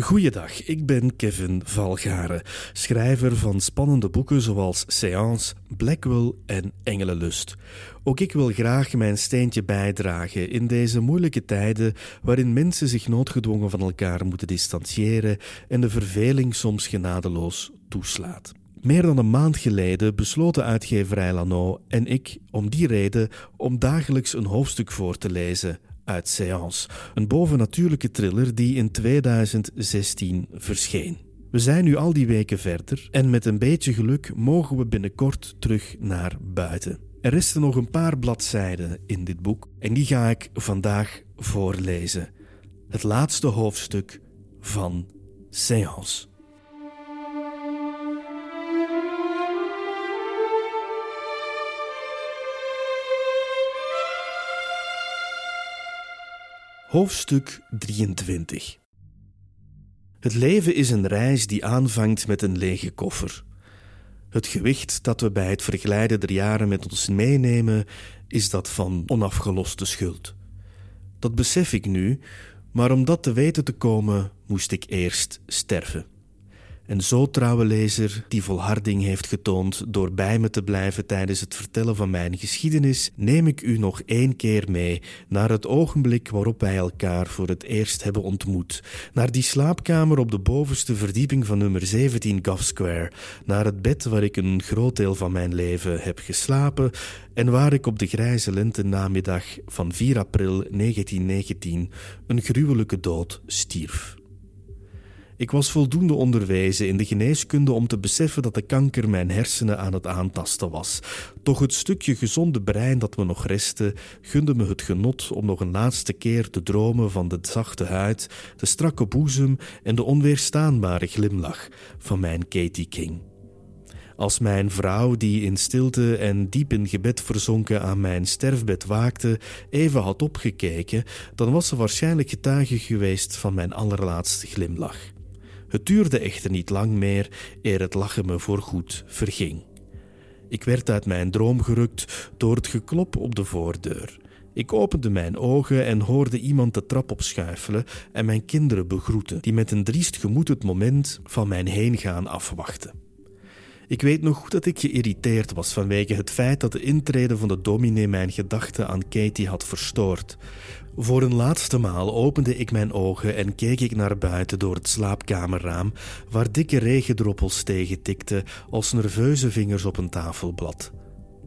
Goeiedag, ik ben Kevin Valgaren, schrijver van spannende boeken zoals Seance, Blackwell en Engelenlust. Ook ik wil graag mijn steentje bijdragen in deze moeilijke tijden waarin mensen zich noodgedwongen van elkaar moeten distancieren en de verveling soms genadeloos toeslaat. Meer dan een maand geleden besloten uitgeverij Lano en ik om die reden om dagelijks een hoofdstuk voor te lezen uit Seance, een bovennatuurlijke thriller die in 2016 verscheen. We zijn nu al die weken verder en met een beetje geluk mogen we binnenkort terug naar buiten. Er resten nog een paar bladzijden in dit boek en die ga ik vandaag voorlezen. Het laatste hoofdstuk van Seance. Hoofdstuk 23 Het leven is een reis die aanvangt met een lege koffer. Het gewicht dat we bij het verglijden der jaren met ons meenemen, is dat van onafgeloste schuld. Dat besef ik nu, maar om dat te weten te komen, moest ik eerst sterven. En zo, trouwe lezer, die volharding heeft getoond door bij me te blijven tijdens het vertellen van mijn geschiedenis, neem ik u nog één keer mee naar het ogenblik waarop wij elkaar voor het eerst hebben ontmoet. Naar die slaapkamer op de bovenste verdieping van nummer 17 Gough Square. Naar het bed waar ik een groot deel van mijn leven heb geslapen en waar ik op de grijze lentenamiddag van 4 april 1919 een gruwelijke dood stierf. Ik was voldoende onderwezen in de geneeskunde om te beseffen dat de kanker mijn hersenen aan het aantasten was. Toch het stukje gezonde brein dat me nog restte, gunde me het genot om nog een laatste keer te dromen van de zachte huid, de strakke boezem en de onweerstaanbare glimlach van mijn Katie King. Als mijn vrouw, die in stilte en diep in gebed verzonken aan mijn sterfbed waakte, even had opgekeken, dan was ze waarschijnlijk getuige geweest van mijn allerlaatste glimlach. Het duurde echter niet lang meer eer het lachen me voorgoed verging. Ik werd uit mijn droom gerukt door het geklop op de voordeur. Ik opende mijn ogen en hoorde iemand de trap opschuifelen en mijn kinderen begroeten, die met een driest gemoed het moment van mijn heengaan afwachten. Ik weet nog goed dat ik geïrriteerd was vanwege het feit dat de intrede van de dominee mijn gedachten aan Katie had verstoord. Voor een laatste maal opende ik mijn ogen en keek ik naar buiten door het slaapkamerraam, waar dikke regendroppels tegen tikten als nerveuze vingers op een tafelblad.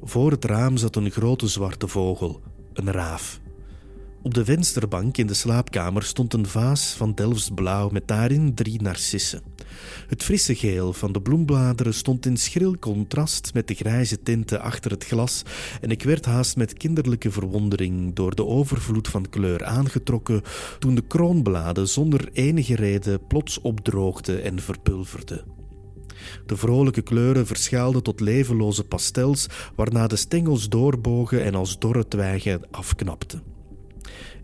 Voor het raam zat een grote zwarte vogel, een raaf. Op de vensterbank in de slaapkamer stond een vaas van Delfts blauw met daarin drie narcissen. Het frisse geel van de bloembladeren stond in schril contrast met de grijze tinten achter het glas en ik werd haast met kinderlijke verwondering door de overvloed van kleur aangetrokken toen de kroonbladen zonder enige reden plots opdroogden en verpulverden. De vrolijke kleuren verschaalden tot levenloze pastels, waarna de stengels doorbogen en als dorre twijgen afknapten.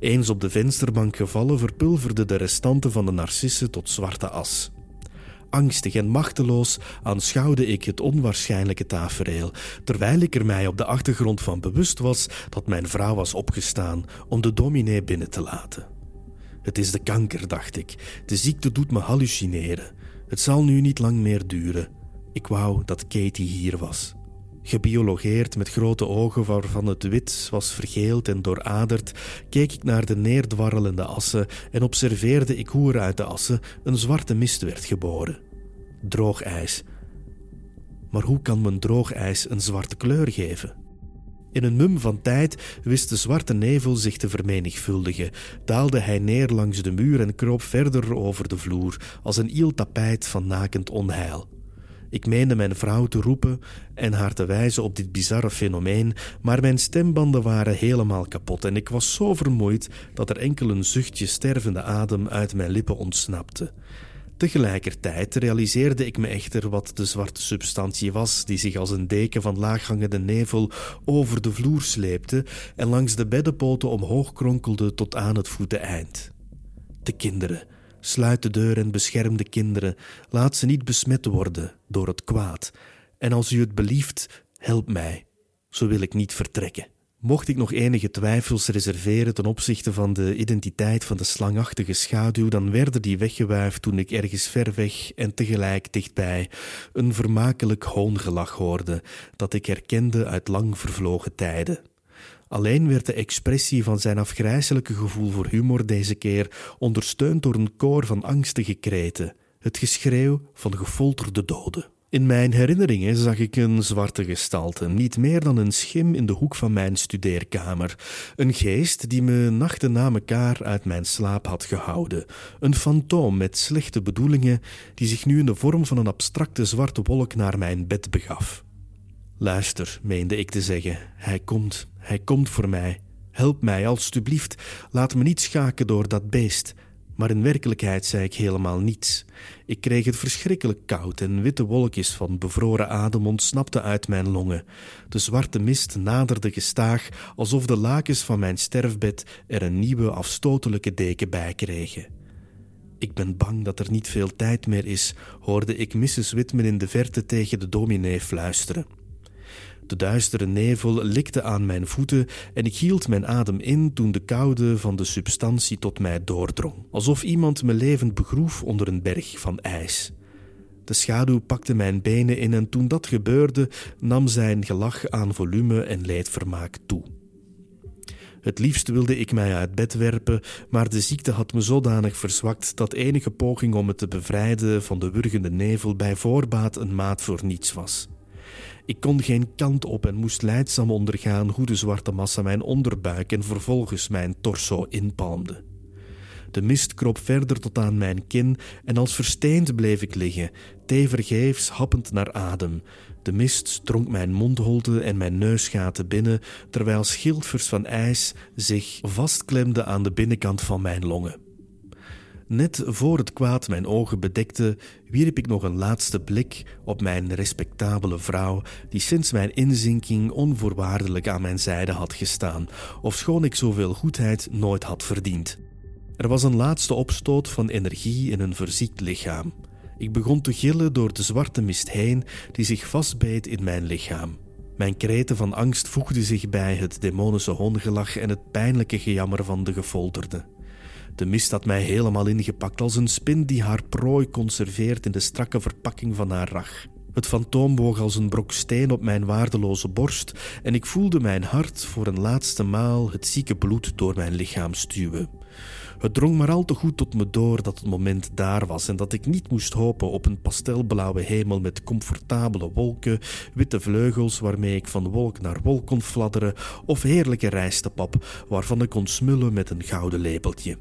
Eens op de vensterbank gevallen, verpulverden de restanten van de narcissen tot zwarte as. Angstig en machteloos aanschouwde ik het onwaarschijnlijke tafereel, terwijl ik er mij op de achtergrond van bewust was dat mijn vrouw was opgestaan om de dominee binnen te laten. Het is de kanker, dacht ik. De ziekte doet me hallucineren. Het zal nu niet lang meer duren. Ik wou dat Katie hier was. Gebiologeerd met grote ogen waarvan het wit was vergeeld en dooraderd, keek ik naar de neerdwarrelende assen en observeerde ik hoe er uit de assen een zwarte mist werd geboren. Droog ijs. Maar hoe kan men droog ijs een zwarte kleur geven? In een mum van tijd wist de zwarte nevel zich te vermenigvuldigen, daalde hij neer langs de muur en kroop verder over de vloer als een iel tapijt van nakend onheil. Ik meende mijn vrouw te roepen en haar te wijzen op dit bizarre fenomeen, maar mijn stembanden waren helemaal kapot en ik was zo vermoeid dat er enkel een zuchtje stervende adem uit mijn lippen ontsnapte. Tegelijkertijd realiseerde ik me echter wat de zwarte substantie was, die zich als een deken van laaghangende nevel over de vloer sleepte en langs de beddenpoten omhoog kronkelde tot aan het voeteneind. De kinderen, Sluit de deur en bescherm de kinderen. Laat ze niet besmet worden door het kwaad. En als u het belieft, help mij. Zo wil ik niet vertrekken. Mocht ik nog enige twijfels reserveren ten opzichte van de identiteit van de slangachtige schaduw, dan werden die weggewuifd toen ik ergens ver weg en tegelijk dichtbij een vermakelijk hoongelach hoorde dat ik herkende uit lang vervlogen tijden. Alleen werd de expressie van zijn afgrijzelijke gevoel voor humor deze keer ondersteund door een koor van angstige kreten, het geschreeuw van gefolterde doden. In mijn herinneringen zag ik een zwarte gestalte, niet meer dan een schim in de hoek van mijn studeerkamer. Een geest die me nachten na elkaar uit mijn slaap had gehouden. Een fantoom met slechte bedoelingen, die zich nu in de vorm van een abstracte zwarte wolk naar mijn bed begaf. Luister, meende ik te zeggen, hij komt, hij komt voor mij. Help mij, alstublieft, laat me niet schaken door dat beest. Maar in werkelijkheid zei ik helemaal niets. Ik kreeg het verschrikkelijk koud en witte wolkjes van bevroren adem ontsnapten uit mijn longen. De zwarte mist naderde gestaag, alsof de lakens van mijn sterfbed er een nieuwe afstotelijke deken bij kregen. Ik ben bang dat er niet veel tijd meer is, hoorde ik Mrs. Whitman in de verte tegen de dominee fluisteren. De duistere nevel likte aan mijn voeten en ik hield mijn adem in toen de koude van de substantie tot mij doordrong, alsof iemand me levend begroef onder een berg van ijs. De schaduw pakte mijn benen in en toen dat gebeurde, nam zijn gelach aan volume en leedvermaak toe. Het liefst wilde ik mij uit bed werpen, maar de ziekte had me zodanig verzwakt dat enige poging om me te bevrijden van de wurgende nevel bij voorbaat een maat voor niets was. Ik kon geen kant op en moest leidzaam ondergaan hoe de zwarte massa mijn onderbuik en vervolgens mijn torso inpalmde. De mist kroop verder tot aan mijn kin en als versteend bleef ik liggen, tevergeefs happend naar adem. De mist stronk mijn mondholte en mijn neusgaten binnen, terwijl schildvers van ijs zich vastklemden aan de binnenkant van mijn longen. Net voor het kwaad mijn ogen bedekte, wierp ik nog een laatste blik op mijn respectabele vrouw, die sinds mijn inzinking onvoorwaardelijk aan mijn zijde had gestaan, ofschoon ik zoveel goedheid nooit had verdiend. Er was een laatste opstoot van energie in een verziekt lichaam. Ik begon te gillen door de zwarte mist heen, die zich vastbeet in mijn lichaam. Mijn kreten van angst voegden zich bij het demonische hongelach en het pijnlijke gejammer van de gefolterde. De mist had mij helemaal ingepakt als een spin die haar prooi conserveert in de strakke verpakking van haar rag. Het fantoom woog als een brok steen op mijn waardeloze borst en ik voelde mijn hart voor een laatste maal het zieke bloed door mijn lichaam stuwen. Het drong maar al te goed tot me door dat het moment daar was en dat ik niet moest hopen op een pastelblauwe hemel met comfortabele wolken, witte vleugels waarmee ik van wolk naar wolk kon fladderen of heerlijke rijstepap waarvan ik kon smullen met een gouden lepeltje.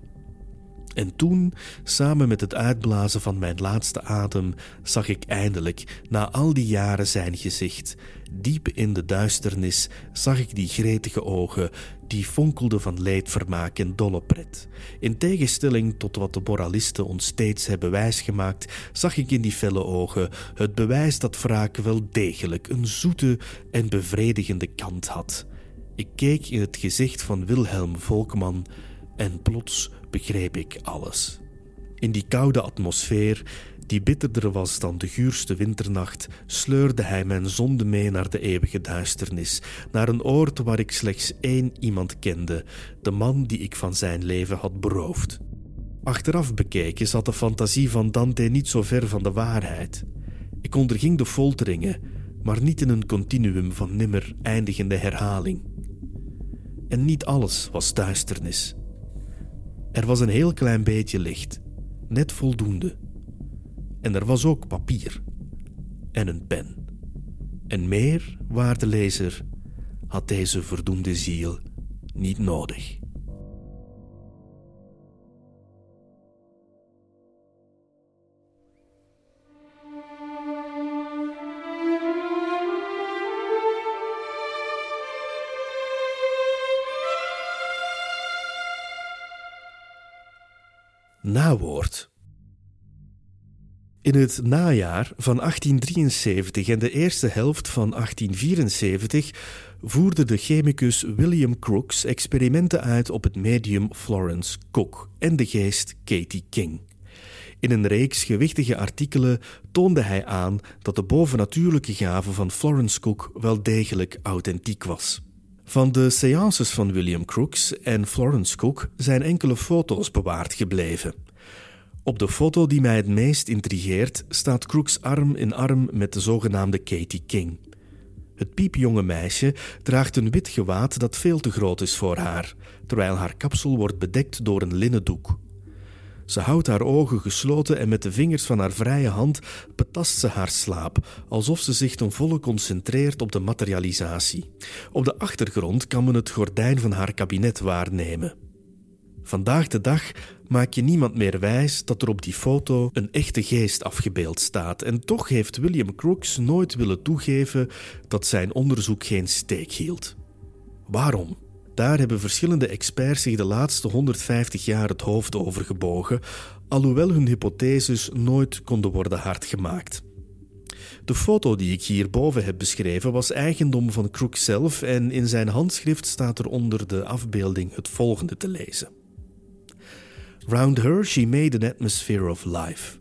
En toen, samen met het uitblazen van mijn laatste adem, zag ik eindelijk, na al die jaren, zijn gezicht. Diep in de duisternis zag ik die gretige ogen, die fonkelden van leedvermaak en dolle pret. In tegenstelling tot wat de moralisten ons steeds hebben wijsgemaakt, zag ik in die felle ogen het bewijs dat wraak wel degelijk een zoete en bevredigende kant had. Ik keek in het gezicht van Wilhelm Volkman en plots begreep ik alles. In die koude atmosfeer, die bitterder was dan de guurste winternacht, sleurde hij mijn zonde mee naar de eeuwige duisternis, naar een oord waar ik slechts één iemand kende, de man die ik van zijn leven had beroofd. Achteraf bekeken zat de fantasie van Dante niet zo ver van de waarheid. Ik onderging de folteringen, maar niet in een continuum van nimmer eindigende herhaling. En niet alles was duisternis. Er was een heel klein beetje licht, net voldoende. En er was ook papier en een pen. En meer, waarde lezer, had deze verdoemde ziel niet nodig. Nawoord. In het najaar van 1873 en de eerste helft van 1874 voerde de chemicus William Crookes experimenten uit op het medium Florence Cook en de geest Katie King. In een reeks gewichtige artikelen toonde hij aan dat de bovennatuurlijke gave van Florence Cook wel degelijk authentiek was. Van de seances van William Crookes en Florence Cook zijn enkele foto's bewaard gebleven. Op de foto die mij het meest intrigeert staat Crookes arm in arm met de zogenaamde Katie King. Het piepjonge meisje draagt een wit gewaad dat veel te groot is voor haar, terwijl haar kapsel wordt bedekt door een linnen doek. Ze houdt haar ogen gesloten en met de vingers van haar vrije hand betast ze haar slaap, alsof ze zich ten volle concentreert op de materialisatie. Op de achtergrond kan men het gordijn van haar kabinet waarnemen. Vandaag de dag maak je niemand meer wijs dat er op die foto een echte geest afgebeeld staat. En toch heeft William Crookes nooit willen toegeven dat zijn onderzoek geen steek hield. Waarom? Daar hebben verschillende experts zich de laatste 150 jaar het hoofd over gebogen, alhoewel hun hypotheses nooit konden worden hardgemaakt. De foto die ik hierboven heb beschreven was eigendom van Crookes zelf en in zijn handschrift staat er onder de afbeelding het volgende te lezen. Round her she made an atmosphere of life.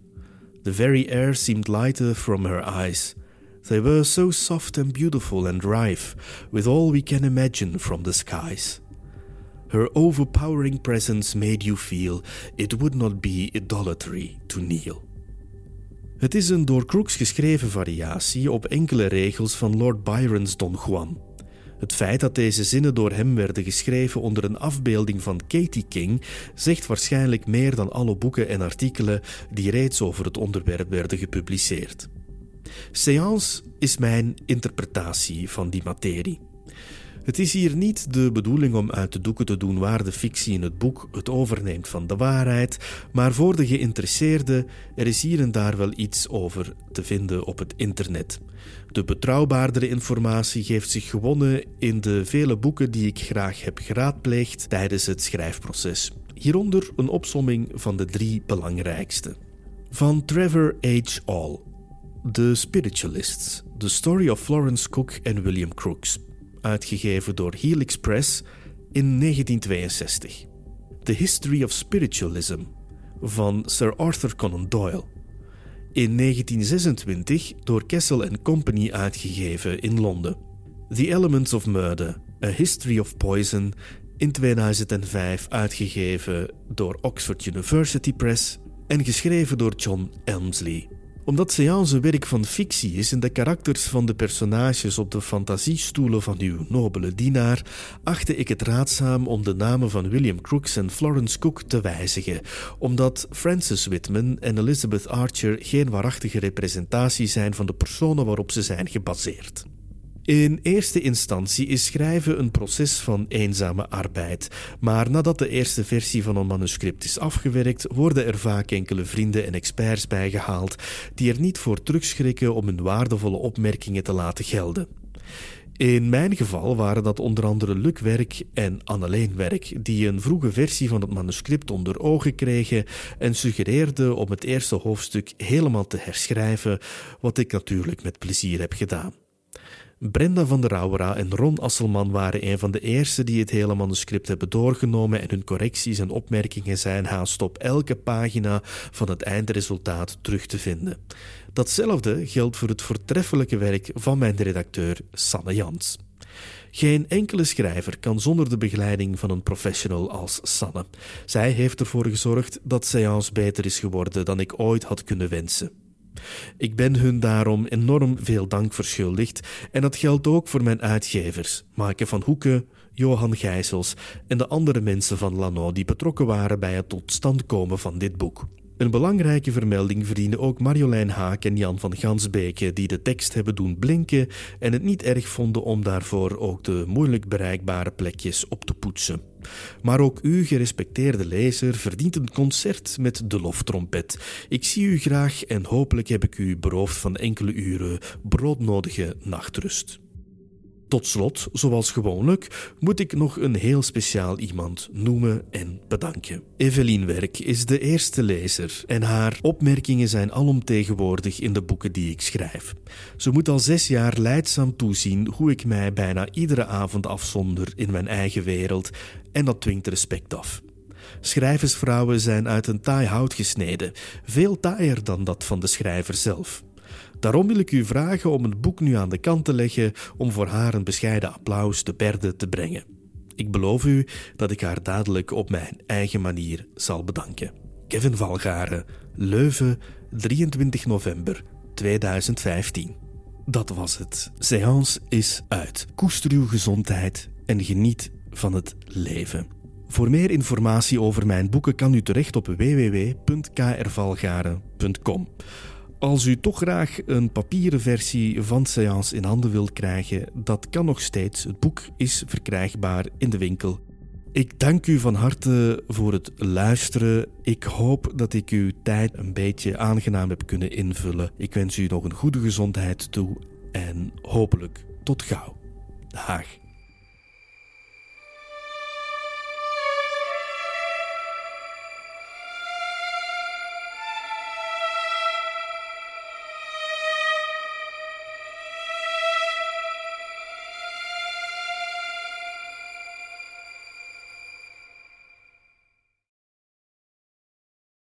The very air seemed lighter from her eyes. They were so soft and beautiful and rife with all we can imagine from the skies. Her overpowering presence made you feel it would not be idolatry to kneel. Het is een door Crookes geschreven variatie op enkele regels van Lord Byron's Don Juan. Het feit dat deze zinnen door hem werden geschreven onder een afbeelding van Katie King zegt waarschijnlijk meer dan alle boeken en artikelen die reeds over het onderwerp werden gepubliceerd. Seance is mijn interpretatie van die materie. Het is hier niet de bedoeling om uit de doeken te doen waar de fictie in het boek het overneemt van de waarheid, maar voor de geïnteresseerde, er is hier en daar wel iets over te vinden op het internet. De betrouwbaardere informatie geeft zich gewonnen in de vele boeken die ik graag heb geraadpleegd tijdens het schrijfproces. Hieronder een opsomming van de drie belangrijkste. Van Trevor H. All. The Spiritualists. The Story of Florence Cook en William Crookes uitgegeven door Helix Press in 1962. The History of Spiritualism van Sir Arthur Conan Doyle. In 1926 door Kessel Company uitgegeven in Londen. The Elements of Murder, A History of Poison in 2005 uitgegeven door Oxford University Press en geschreven door John Elmsley omdat seance werk van fictie is en de karakters van de personages op de fantasiestoelen van uw nobele dienaar, achtte ik het raadzaam om de namen van William Crookes en Florence Cook te wijzigen, omdat Francis Whitman en Elizabeth Archer geen waarachtige representatie zijn van de personen waarop ze zijn gebaseerd. In eerste instantie is schrijven een proces van eenzame arbeid, maar nadat de eerste versie van een manuscript is afgewerkt, worden er vaak enkele vrienden en experts bijgehaald die er niet voor terugschrikken om hun waardevolle opmerkingen te laten gelden. In mijn geval waren dat onder andere Luc Werk en Anneleen Werk, die een vroege versie van het manuscript onder ogen kregen en suggereerden om het eerste hoofdstuk helemaal te herschrijven, wat ik natuurlijk met plezier heb gedaan. Brenda van der Rauwera en Ron Asselman waren een van de eerste die het hele manuscript hebben doorgenomen en hun correcties en opmerkingen zijn haast op elke pagina van het eindresultaat terug te vinden. Datzelfde geldt voor het voortreffelijke werk van mijn redacteur Sanne Jans. Geen enkele schrijver kan zonder de begeleiding van een professional als Sanne. Zij heeft ervoor gezorgd dat Seance beter is geworden dan ik ooit had kunnen wensen. Ik ben hun daarom enorm veel dank verschuldigd en dat geldt ook voor mijn uitgevers, Maaike van Hoeken, Johan Gijsels en de andere mensen van Lano die betrokken waren bij het tot stand komen van dit boek. Een belangrijke vermelding verdienen ook Marjolein Haak en Jan van Gansbeke, die de tekst hebben doen blinken en het niet erg vonden om daarvoor ook de moeilijk bereikbare plekjes op te poetsen. Maar ook u, gerespecteerde lezer, verdient een concert met de loftrompet. Ik zie u graag en hopelijk heb ik u beroofd van enkele uren broodnodige nachtrust. Tot slot, zoals gewoonlijk, moet ik nog een heel speciaal iemand noemen en bedanken. Evelien Werk is de eerste lezer en haar opmerkingen zijn alomtegenwoordig in de boeken die ik schrijf. Ze moet al zes jaar leidzaam toezien hoe ik mij bijna iedere avond afzonder in mijn eigen wereld en dat dwingt respect af. Schrijversvrouwen zijn uit een taai hout gesneden, veel taaier dan dat van de schrijver zelf. Daarom wil ik u vragen om het boek nu aan de kant te leggen om voor haar een bescheiden applaus te berde te brengen. Ik beloof u dat ik haar dadelijk op mijn eigen manier zal bedanken. Kevin Valgaren, Leuven, 23 november 2015. Dat was het. Seance is uit. Koester uw gezondheid en geniet van het leven. Voor meer informatie over mijn boeken kan u terecht op www.krvalgaren.com. Als u toch graag een papieren versie van Seance in handen wilt krijgen, dat kan nog steeds. Het boek is verkrijgbaar in de winkel. Ik dank u van harte voor het luisteren. Ik hoop dat ik uw tijd een beetje aangenaam heb kunnen invullen. Ik wens u nog een goede gezondheid toe en hopelijk tot gauw. Dag.